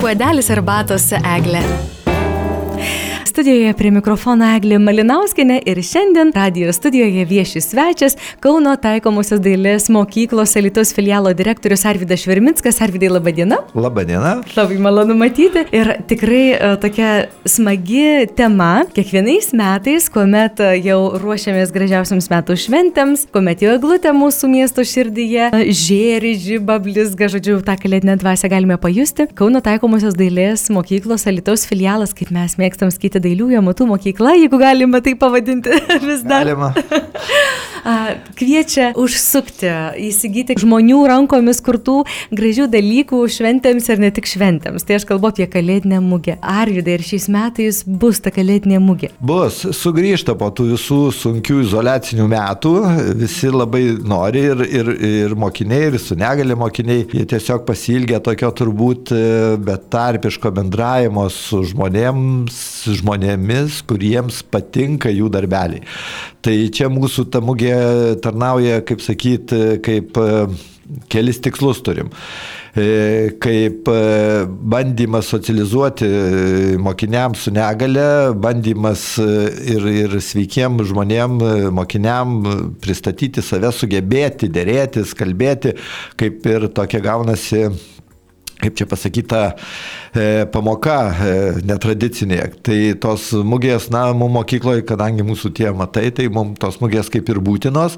Puodelis arbatos su egle. Studijoje prie mikrofono Eglė Malinauskinė ir šiandien radio studijoje vieši svečias Kauno taikomosios dailės mokyklos Elitos filialo direktorius Arvidas Švermitskas. Arvidai, laba diena. Labą dieną. Labai malonu matyti. Ir tikrai uh, tokia smagi tema. Kiekvienais metais, kuomet uh, jau ruošiamės gražiausiams metų šventėms, kuomet jau eglutė mūsų miesto širdyje uh, žėri, žyba, blizga, žodžiu, tą kalėdinę dvasę galime pajusti. Kauno taikomosios dailės mokyklos Elitos filialas, kaip mes mėgstam skaityti dailiųjų amatų mokykla, jeigu galima tai pavadinti vis dar. Galima. Kviečia užsukti, įsigyti žmonių rankomis kurtų gražių dalykų šventėms ir ne tik šventėms. Tai aš kalbu apie kalėdinę mugę. Arvidai, ir šiais metais bus ta kalėdinė mugė? Bus, sugrįžta po tų visų sunkių izolacinių metų. Visi labai nori ir, ir, ir mokiniai, ir su negali mokiniai. Jie tiesiog pasilgia tokio turbūt betarpiško bendravimo su žmonėms, žmonėmis, kuriems patinka jų darbeliai. Tai čia mūsų ta mugė tarnauja, kaip sakyt, kaip kelis tikslus turim. Kaip bandymas socializuoti mokiniams su negale, bandymas ir, ir sveikiem žmonėm, mokiniam pristatyti save, sugebėti, dėrėtis, kalbėti, kaip ir tokia gaunasi kaip čia pasakyta, e, pamoka e, netradicinė. Tai tos mugės, na, mums mokykloje, kadangi mūsų tie matai, tai mums tos mugės kaip ir būtinos.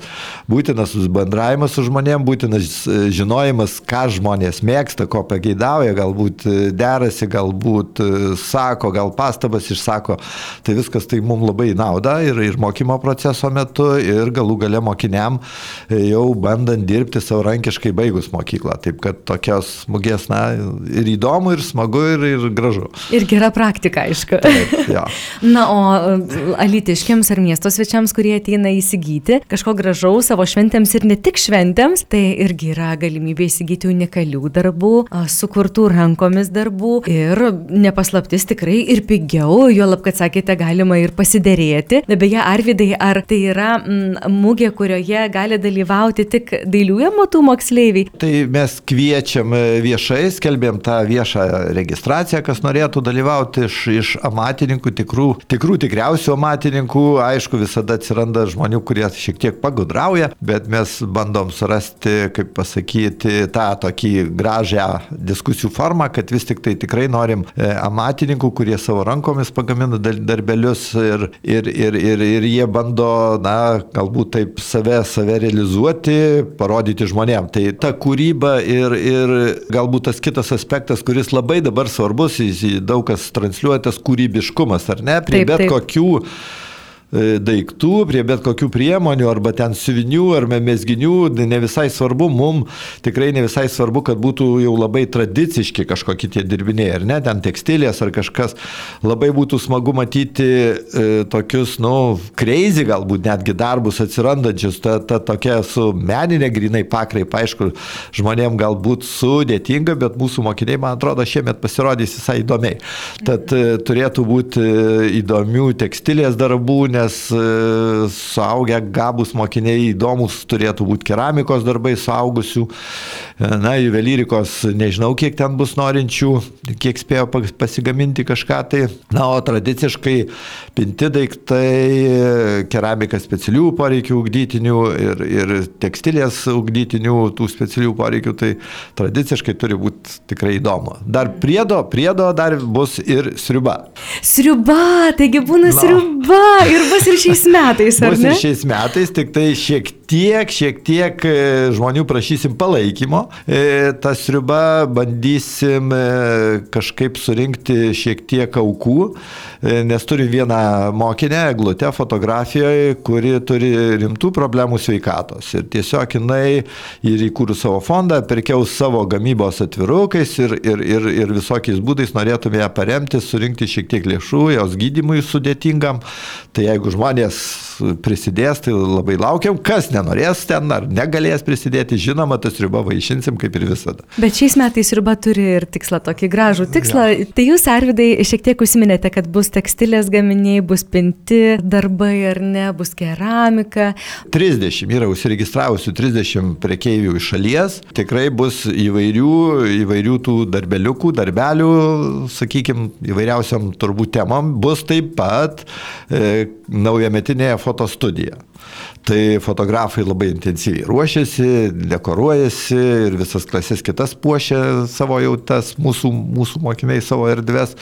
Būtinas bendravimas su žmonėm, būtinas e, žinojimas, ką žmonės mėgsta, ko pageidauja, galbūt e, derasi, galbūt e, sako, gal pastabas išsako. Tai viskas tai mums labai nauda ir, ir mokymo proceso metu, ir galų gale mokiniam jau bandant dirbti savarankiškai baigus mokyklą. Taip kad tokios mugės, na, ir įdomu, ir smagu, ir, ir gražu. Ir gera praktika, aišku. Taip, ja. Na, o e, alitiškiams ar miesto svečiams, kurie ateina įsigyti kažko gražaus savo šventėms ir ne tik šventėms, tai irgi yra galimybė įsigyti unikalių darbų, sukurtų rankomis darbų ir nepaslaptis tikrai ir pigiau, jo lab, kad sakėte, galima ir pasiderėti. Beje, Arvidai, ar tai yra mugė, kurioje gali dalyvauti tik dailiųjų amatų moksleiviai? Tai mes kviečiam viešai, skelbėm tą viešą registraciją, kas norėtų dalyvauti iš, iš amatininkų, tikrų, tikrų tikriausių amatininkų. Aišku, visada atsiranda žmonių, kurie šiek tiek pagudrauja, bet mes bandom surasti, kaip pasakyti, tą tokį gražią diskusijų formą, kad vis tik tai tikrai norim e, amatininkų, kurie savo rankomis pagamina darbelius ir, ir, ir, ir, ir jie bando, na, galbūt taip save, save realizuoti, parodyti žmonėm. Tai ta kūryba ir, ir galbūt tas kitas aspektas, kuris labai dabar svarbus, daug kas transliuoja tas kūrybiškumas, ar ne, prie taip, bet taip. kokių daiktų, prie bet kokių priemonių arba ten siuvinių ar mesginių, ne visai svarbu, mums tikrai ne visai svarbu, kad būtų jau labai tradiciški kažkokie tie dirbiniai, ar ne, ten tekstilės ar kažkas. Labai būtų smagu matyti e, tokius, nu, crazy galbūt netgi darbus atsirandančius, ta, ta tokia su meninė grinai pakraipa, aišku, žmonėm galbūt sudėtinga, bet mūsų mokiniai, man atrodo, šiemet pasirodys visai įdomiai. Tad e, turėtų būti e, įdomių tekstilės darbų, nes nes e, suaugę gabus mokiniai įdomus turėtų būti keramikos darbai suaugusių, e, na, juvelyrikos, nežinau, kiek ten bus norinčių, kiek spėjo pasigaminti kažką tai. Na, o tradiciškai pinti daiktai, keramika specialių poreikių ugdytinių ir, ir tekstilės ugdytinių tų specialių poreikių, tai tradiciškai turi būti tikrai įdomu. Dar priedo, priedo dar bus ir sriuba. Sriuba, taigi būna no. sriuba ir bus ir šiais metais, ar bus ne? Ir šiais metais, tik tai šiek tiek, šiek tiek e, žmonių prašysim palaikymo. E, Ta sriuba bandysim e, kažkaip surinkti šiek tiek aukų, nes turim vieną mokinę, Glutę, fotografijoje, kuri turi rimtų problemų sveikatos. Ir tiesiog jinai ir įkūrų savo fondą, pirkiau savo gamybos atvirukais ir, ir, ir, ir visokiais būdais norėtume ją paremti, surinkti šiek tiek lėšų jos gydimui sudėtingam. Tai jeigu žmonės prisidės, tai labai laukiam, kas ne nenorės ten ar negalės prisidėti, žinoma, tą sriubą vaišinsim kaip ir visada. Bet šiais metais sriuba turi ir tikslą, tokį gražų tikslą. Ja. Tai jūs, Arvidai, šiek tiek užsiminėte, kad bus tekstilės gaminiai, bus pinti darbai ar ne, bus keramika. 30 yra užsiregistravusių 30 prekeivių iš šalies. Tikrai bus įvairių, įvairių tų darbeliukų, darbelių, sakykime, įvairiausiam turbūt temam. Bus taip pat e, naujametinė fotostudija. Tai fotografai labai intensyviai ruošiasi, dekoruojasi ir visas klasės kitas puošia savo jau tas mūsų, mūsų mokiniai savo erdves.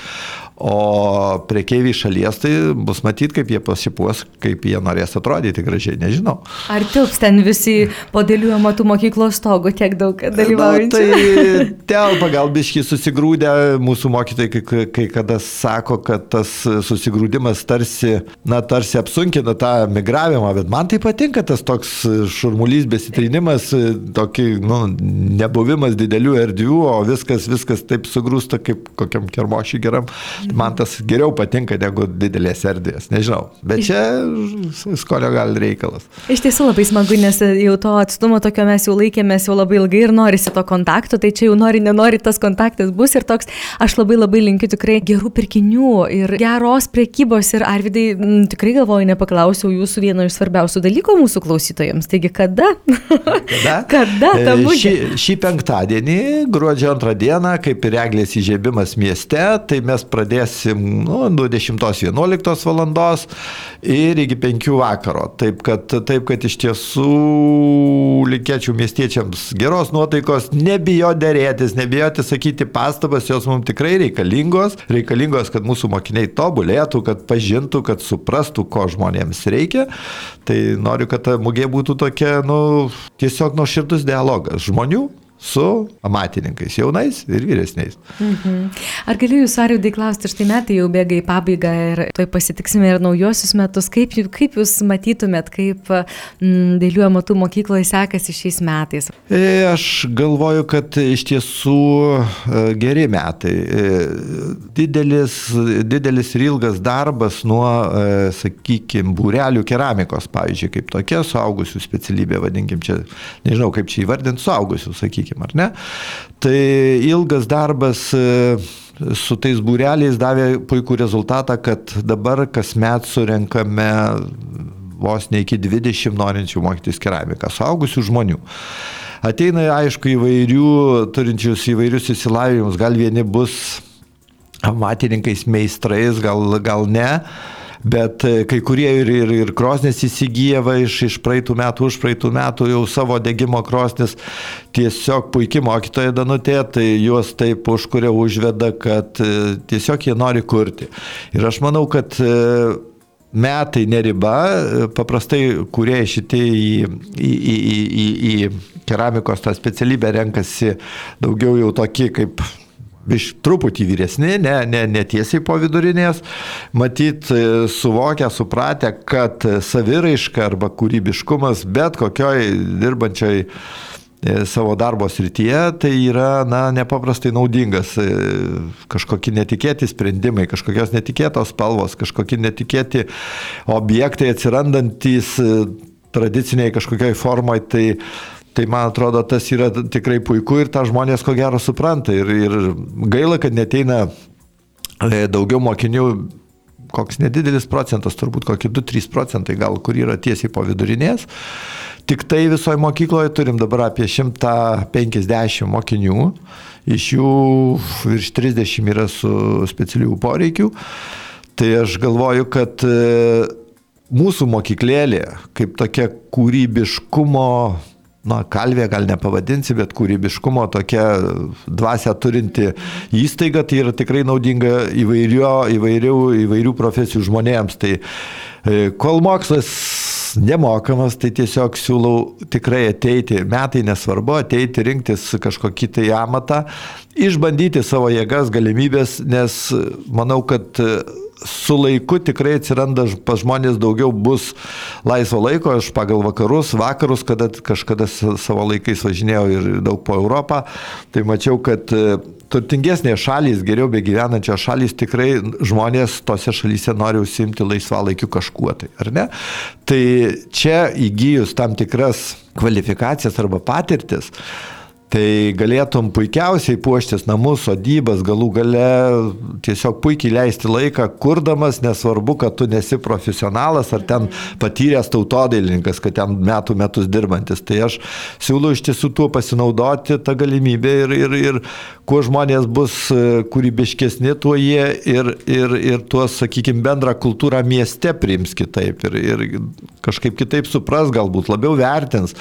O priekeiviai šalies tai bus matyti, kaip jie pasipuos, kaip jie norės atrodyti gražiai, nežinau. Ar tilps ten visi po dėlių amatų mokyklos stogų tiek daug dalyvaujančių? Na, tai telpa gal biški susigrūdę, mūsų mokytojai kai, kai kada sako, kad tas susigrūdimas tarsi, na, tarsi apsunkina tą migravimą, bet man tai patinka tas toks šurmulys, besitrinimas, tokį, nu, nebuvimas didelių erdvių, o viskas, viskas taip sugrūsta kaip kokiam kermošiui geram man tas geriau patinka negu didelės erdvės, nežinau. Bet čia skonio gal reikalas. Iš tiesų labai smagu, nes jau to atstumo tokio mes jau laikėmės jau labai ilgai ir norisi to kontakto, tai čia jau nori, nenori tas kontaktas bus ir toks, aš labai labai linkiu tikrai gerų pirkinių ir geros priekybos ir Arvidai m, tikrai galvoju, nepaklausiau jūsų vieno iš svarbiausių dalykų mūsų klausytojams. Taigi kada? Kada? kada ta E, mūsų? Šį, šį penktadienį, gruodžio antrą dieną, kaip ir eglės įžiebimas mieste, tai mes pradėsim nu, nuo 10-11 valandos ir iki 5 vakaro. Taip kad, taip, kad iš tiesų linkėčiau miestiečiams geros nuotaikos, nebijo dėrėtis, nebijoti sakyti pastabas, jos mums tikrai reikalingos. Reikalingos, kad mūsų mokiniai tobulėtų, kad pažintų, kad suprastų, ko žmonėms reikia. Tai noriu, kad ta mugė būtų tokia, nu, tiesiog nuoširdus dialogas žmonių su amatininkais, jaunais ir vyresniais. Mhm. Ar galiu jūs, Arvidai, klausti, štai metai jau bėga į pabaigą ir toj pasitiksime ir naujosius metus. Kaip, kaip jūs matytumėt, kaip mm, dėlių amatų mokykloje sekasi šiais metais? E, Aš galvoju, kad iš tiesų e, geri metai. E, Didelis, didelis ir ilgas darbas nuo, sakykime, būrelių keramikos, pavyzdžiui, kaip tokia suaugusių specialybė, vadinkim čia, nežinau kaip čia įvardinti, suaugusių, sakykime, ar ne. Tai ilgas darbas e, su tais būreliais davė puikų rezultatą, kad dabar kasmet surenkame vos ne iki 20 norinčių mokytis keramiką, suaugusių žmonių. Ateina, aišku, įvairių, turinčius įvairius įsilavinimus, gal vieni bus amatininkais, meistrais, gal, gal ne. Bet e, kai kurie ir, ir, ir krosnės įsigyja va, iš, iš praeitų metų, už praeitų metų jau savo degimo krosnės, tiesiog puikiai mokytoja Danutė, tai juos taip užkuria užveda, kad e, tiesiog jie nori kurti. Ir aš manau, kad e, metai neriba, paprastai kurie šitie į, į, į, į, į keramikos tą specialybę renkasi daugiau jau tokį kaip iš truputį vyresni, ne, ne, ne tiesiai po vidurinės, matyt, suvokia, supratę, kad saviraiška arba kūrybiškumas bet kokioj dirbančioj savo darbo srityje, tai yra, na, nepaprastai naudingas. Kažkokie netikėti sprendimai, kažkokios netikėtos spalvos, kažkokie netikėti objektai atsirandantis tradiciniai kažkokiai formai, tai Tai man atrodo, tas yra tikrai puiku ir tą žmonės ko gero supranta. Ir, ir gaila, kad neteina daugiau mokinių, koks nedidelis procentas, turbūt kokie 2-3 procentai gal, kur yra tiesiai po vidurinės. Tik tai visoje mokykloje turim dabar apie 150 mokinių, iš jų virš 30 yra su specialių poreikių. Tai aš galvoju, kad mūsų mokyklėlė, kaip tokia kūrybiškumo na, kalvė gal nepavadinsi, bet kūrybiškumo tokia dvasia turinti įstaiga, tai yra tikrai naudinga įvairio, įvairių, įvairių profesijų žmonėms. Tai kol mokslas nemokamas, tai tiesiog siūlau tikrai ateiti, metai nesvarbu, ateiti, rinktis kažkokį tai amatą, išbandyti savo jėgas, galimybės, nes manau, kad su laiku tikrai atsiranda pas žmonės daugiau bus laisvo laiko, aš pagal vakarus, vakarus, kada kažkada savo laikais važinėjau ir daug po Europą, tai mačiau, kad e, turtingesnės šalys, geriau begyvenančios šalys, tikrai žmonės tose šalyse nori užsimti laisvalaikiu kažkuo tai, ar ne? Tai čia įgyjus tam tikras kvalifikacijas arba patirtis, Tai galėtum puikiausiai puoštis namus, sodybas, galų gale tiesiog puikiai leisti laiką, kurdamas, nesvarbu, kad tu nesi profesionalas ar ten patyręs tautodailininkas, kad ten metų metus dirbantis. Tai aš siūlau iš tiesų tuo pasinaudoti tą galimybę ir, ir, ir kuo žmonės bus e, kūrybiškesni, tuo jie ir, ir, ir tuos, sakykime, bendrą kultūrą mieste priims kitaip ir, ir kažkaip kitaip supras, galbūt labiau vertins.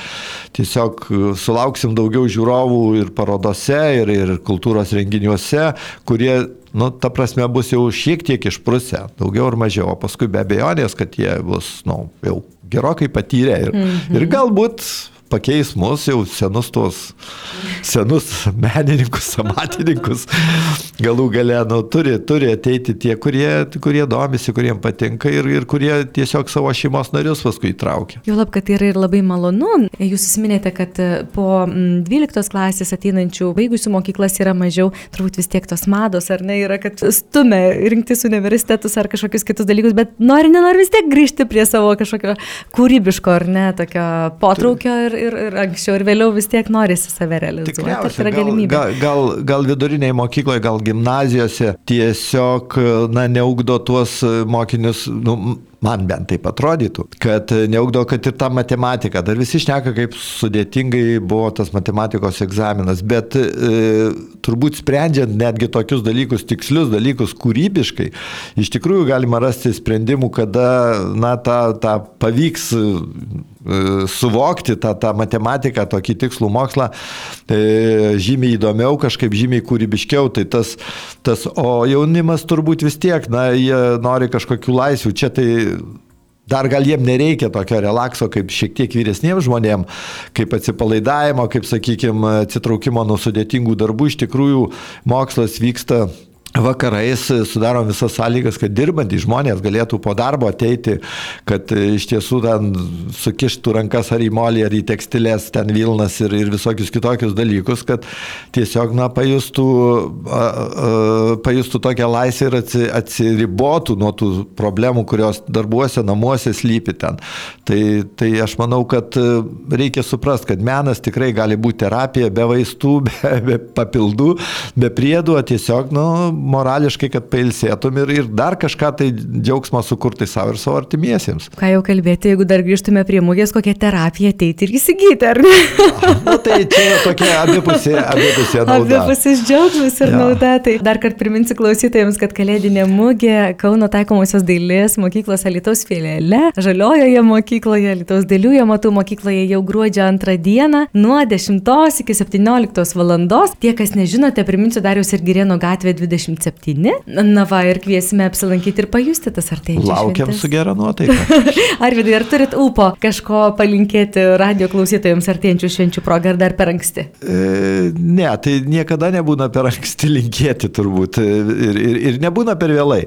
Tiesiog e, sulauksim daugiau žiūrovų žiūrovų ir parodose, ir, ir kultūros renginiuose, kurie, nu, ta prasme, bus jau šiek tiek išprusę, daugiau ar mažiau, o paskui be abejonės, kad jie bus, nu, jau gerokai patyrę ir, mm -hmm. ir galbūt pakeis mus jau senus tos, senus menininkus, amatininkus. Galų gale, nu, turi, turi ateiti tie, kurie, kurie domisi, kuriems patinka ir, ir kurie tiesiog savo šeimos narius paskui įtraukia. Jau lab, kad tai yra ir labai malonu. Jūs įsiminėte, kad e, po 12 klasės ateinančių baigusių mokyklas yra mažiau, turbūt vis tiek tos mados, ar ne, yra, kad stumia rinktis universitetus ar kažkokius kitus dalykus, bet nori, nenori vis tiek grįžti prie savo kažkokio kūrybiško, ar ne, tokio potraukio ir, ir, ir anksčiau, ir vėliau vis tiek norisi save realizuoti. Tai yra galimybė. Gal, gal, gal viduriniai mokykloje, gal gimnazijose tiesiog, na, neugdo tuos mokinius, nu, man bent taip atrodytų, kad neaugdo, kad ir ta matematika, dar visi šneka, kaip sudėtingai buvo tas matematikos egzaminas, bet e, turbūt sprendžiant netgi tokius dalykus, tikslius dalykus kūrybiškai, iš tikrųjų galima rasti sprendimų, kada, na, tą, tą pavyks e, suvokti tą, tą matematiką, tokį tikslų mokslą e, žymiai įdomiau, kažkaip žymiai kūrybiškiau. Tai tas, tas, o jaunimas turbūt vis tiek, na, jie nori kažkokių laisvių. Čia tai Dar gal jiem nereikia tokio relakso kaip šiek tiek vyresniems žmonėms, kaip atsipalaidavimo, kaip, sakykime, atsitraukimo nuo sudėtingų darbų. Iš tikrųjų, mokslas vyksta vakarais sudarom visas sąlygas, kad dirbantys žmonės galėtų po darbo ateiti, kad iš tiesų ten sukištų rankas ar į molį, ar į tekstilės, ten Vilnas ir, ir visokius kitokius dalykus, kad tiesiog, na, pajustų, a, a, pajustų tokią laisvę ir atsi, atsiribotų nuo tų problemų, kurios darbuose, namuose slypi ten. Tai, tai aš manau, kad reikia suprasti, kad menas tikrai gali būti terapija be vaistų, be, be papildų, be priedų, tiesiog, nu, morališkai, kad pailsėtum ir, ir dar kažką tai džiaugsmą sukurti savo ir savo artimiesiems. Ką jau kalbėti, jeigu dar grįžtume prie mūgės, kokią terapiją ateiti ir įsigyti, ar ne? Na tai čia tokia abipusė, abipusė nauda. Abipusis džiaugsmas ir ja. nauda. Tai dar kartą priminsiu klausytojams, kad kalėdinė mūgė Kauno taikomosios dailės mokyklos Alitos filiale, Žaliojoje mokykloje, Alitos dailiųjų matų mokykloje jau gruodžio antrą dieną nuo 10 iki 17 valandos. Tie, kas nežinote, priminsiu Darius ir Girėno gatvė 20. 27. Na va, ir kviesime apsilankyti ir pajusti tas artėjančias. Laukiam šventes. su gera nuotaika. Arvidai, ar turit ūpo kažko palinkėti radio klausytojams artėjančių švenčių progą, ar dar per anksti? E, ne, tai niekada nebūna per anksti linkėti turbūt ir, ir, ir nebūna per vėlai.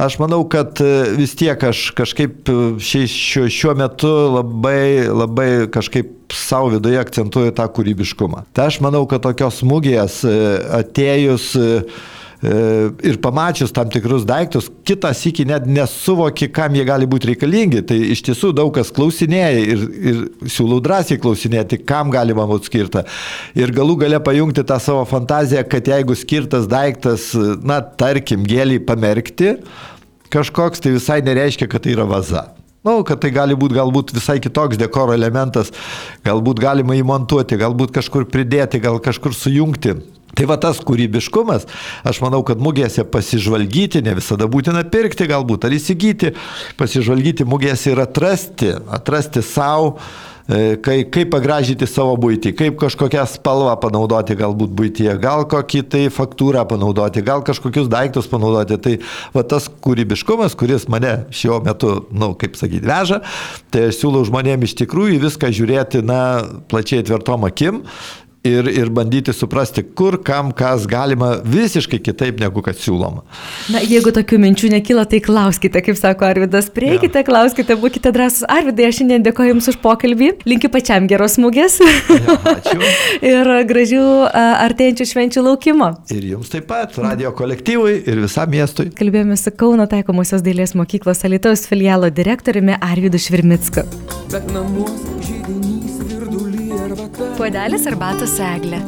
Aš manau, kad vis tiek aš kažkaip šiuo, šiuo metu labai, labai kažkaip savo viduje akcentuoju tą kūrybiškumą. Tai aš manau, kad tokios smūgės atėjus E, ir pamačius tam tikrus daiktus, kitas iki net nesuvoki, kam jie gali būti reikalingi. Tai iš tiesų daug kas klausinėja ir, ir siūlau drąsiai klausinėti, kam galima būti skirta. Ir galų gale pajungti tą savo fantaziją, kad jeigu skirtas daiktas, na, tarkim, gėlį pamerkti, kažkoks tai visai nereiškia, kad tai yra vaza. Na, nu, kad tai gali būti galbūt visai kitoks dekoro elementas, galbūt galima įmontuoti, galbūt kažkur pridėti, gal kažkur sujungti. Tai va tas kūrybiškumas, aš manau, kad mugėse pasižvalgyti, ne visada būtina pirkti galbūt ar įsigyti, pasižvalgyti mugėse ir atrasti, atrasti savo, kaip, kaip pagražyti savo būtį, kaip kažkokią spalvą panaudoti galbūt būtyje, gal kokį tai faktūrą panaudoti, gal kažkokius daiktus panaudoti. Tai va tas kūrybiškumas, kuris mane šiuo metu, na, nu, kaip sakyti, veža, tai aš siūlau žmonėms iš tikrųjų viską žiūrėti, na, plačiai tvirtom akim ir, ir bandyti suprasti, kur kam kas galima visiškai kitaip negu kad siūloma. Na, jeigu tokių minčių nekyla, tai klauskite, kaip sako Arvidas, prieikite, ja. klauskite, būkite drąsūs. Arvidai, aš šiandien dėkoju Jums už pokalbį, linkiu pačiam geros smūgės Ja, ačiū. ir gražių artėjančių švenčių laukimo. Ir jums taip pat, radio kolektyvui ir visam miestui. Kalbėjome su Kauno taikomosios dailės mokyklos Alitaus filialo direktoriumi Arvidu Švirmicku. Bet virdulį arba Puodelis arbatos eglė.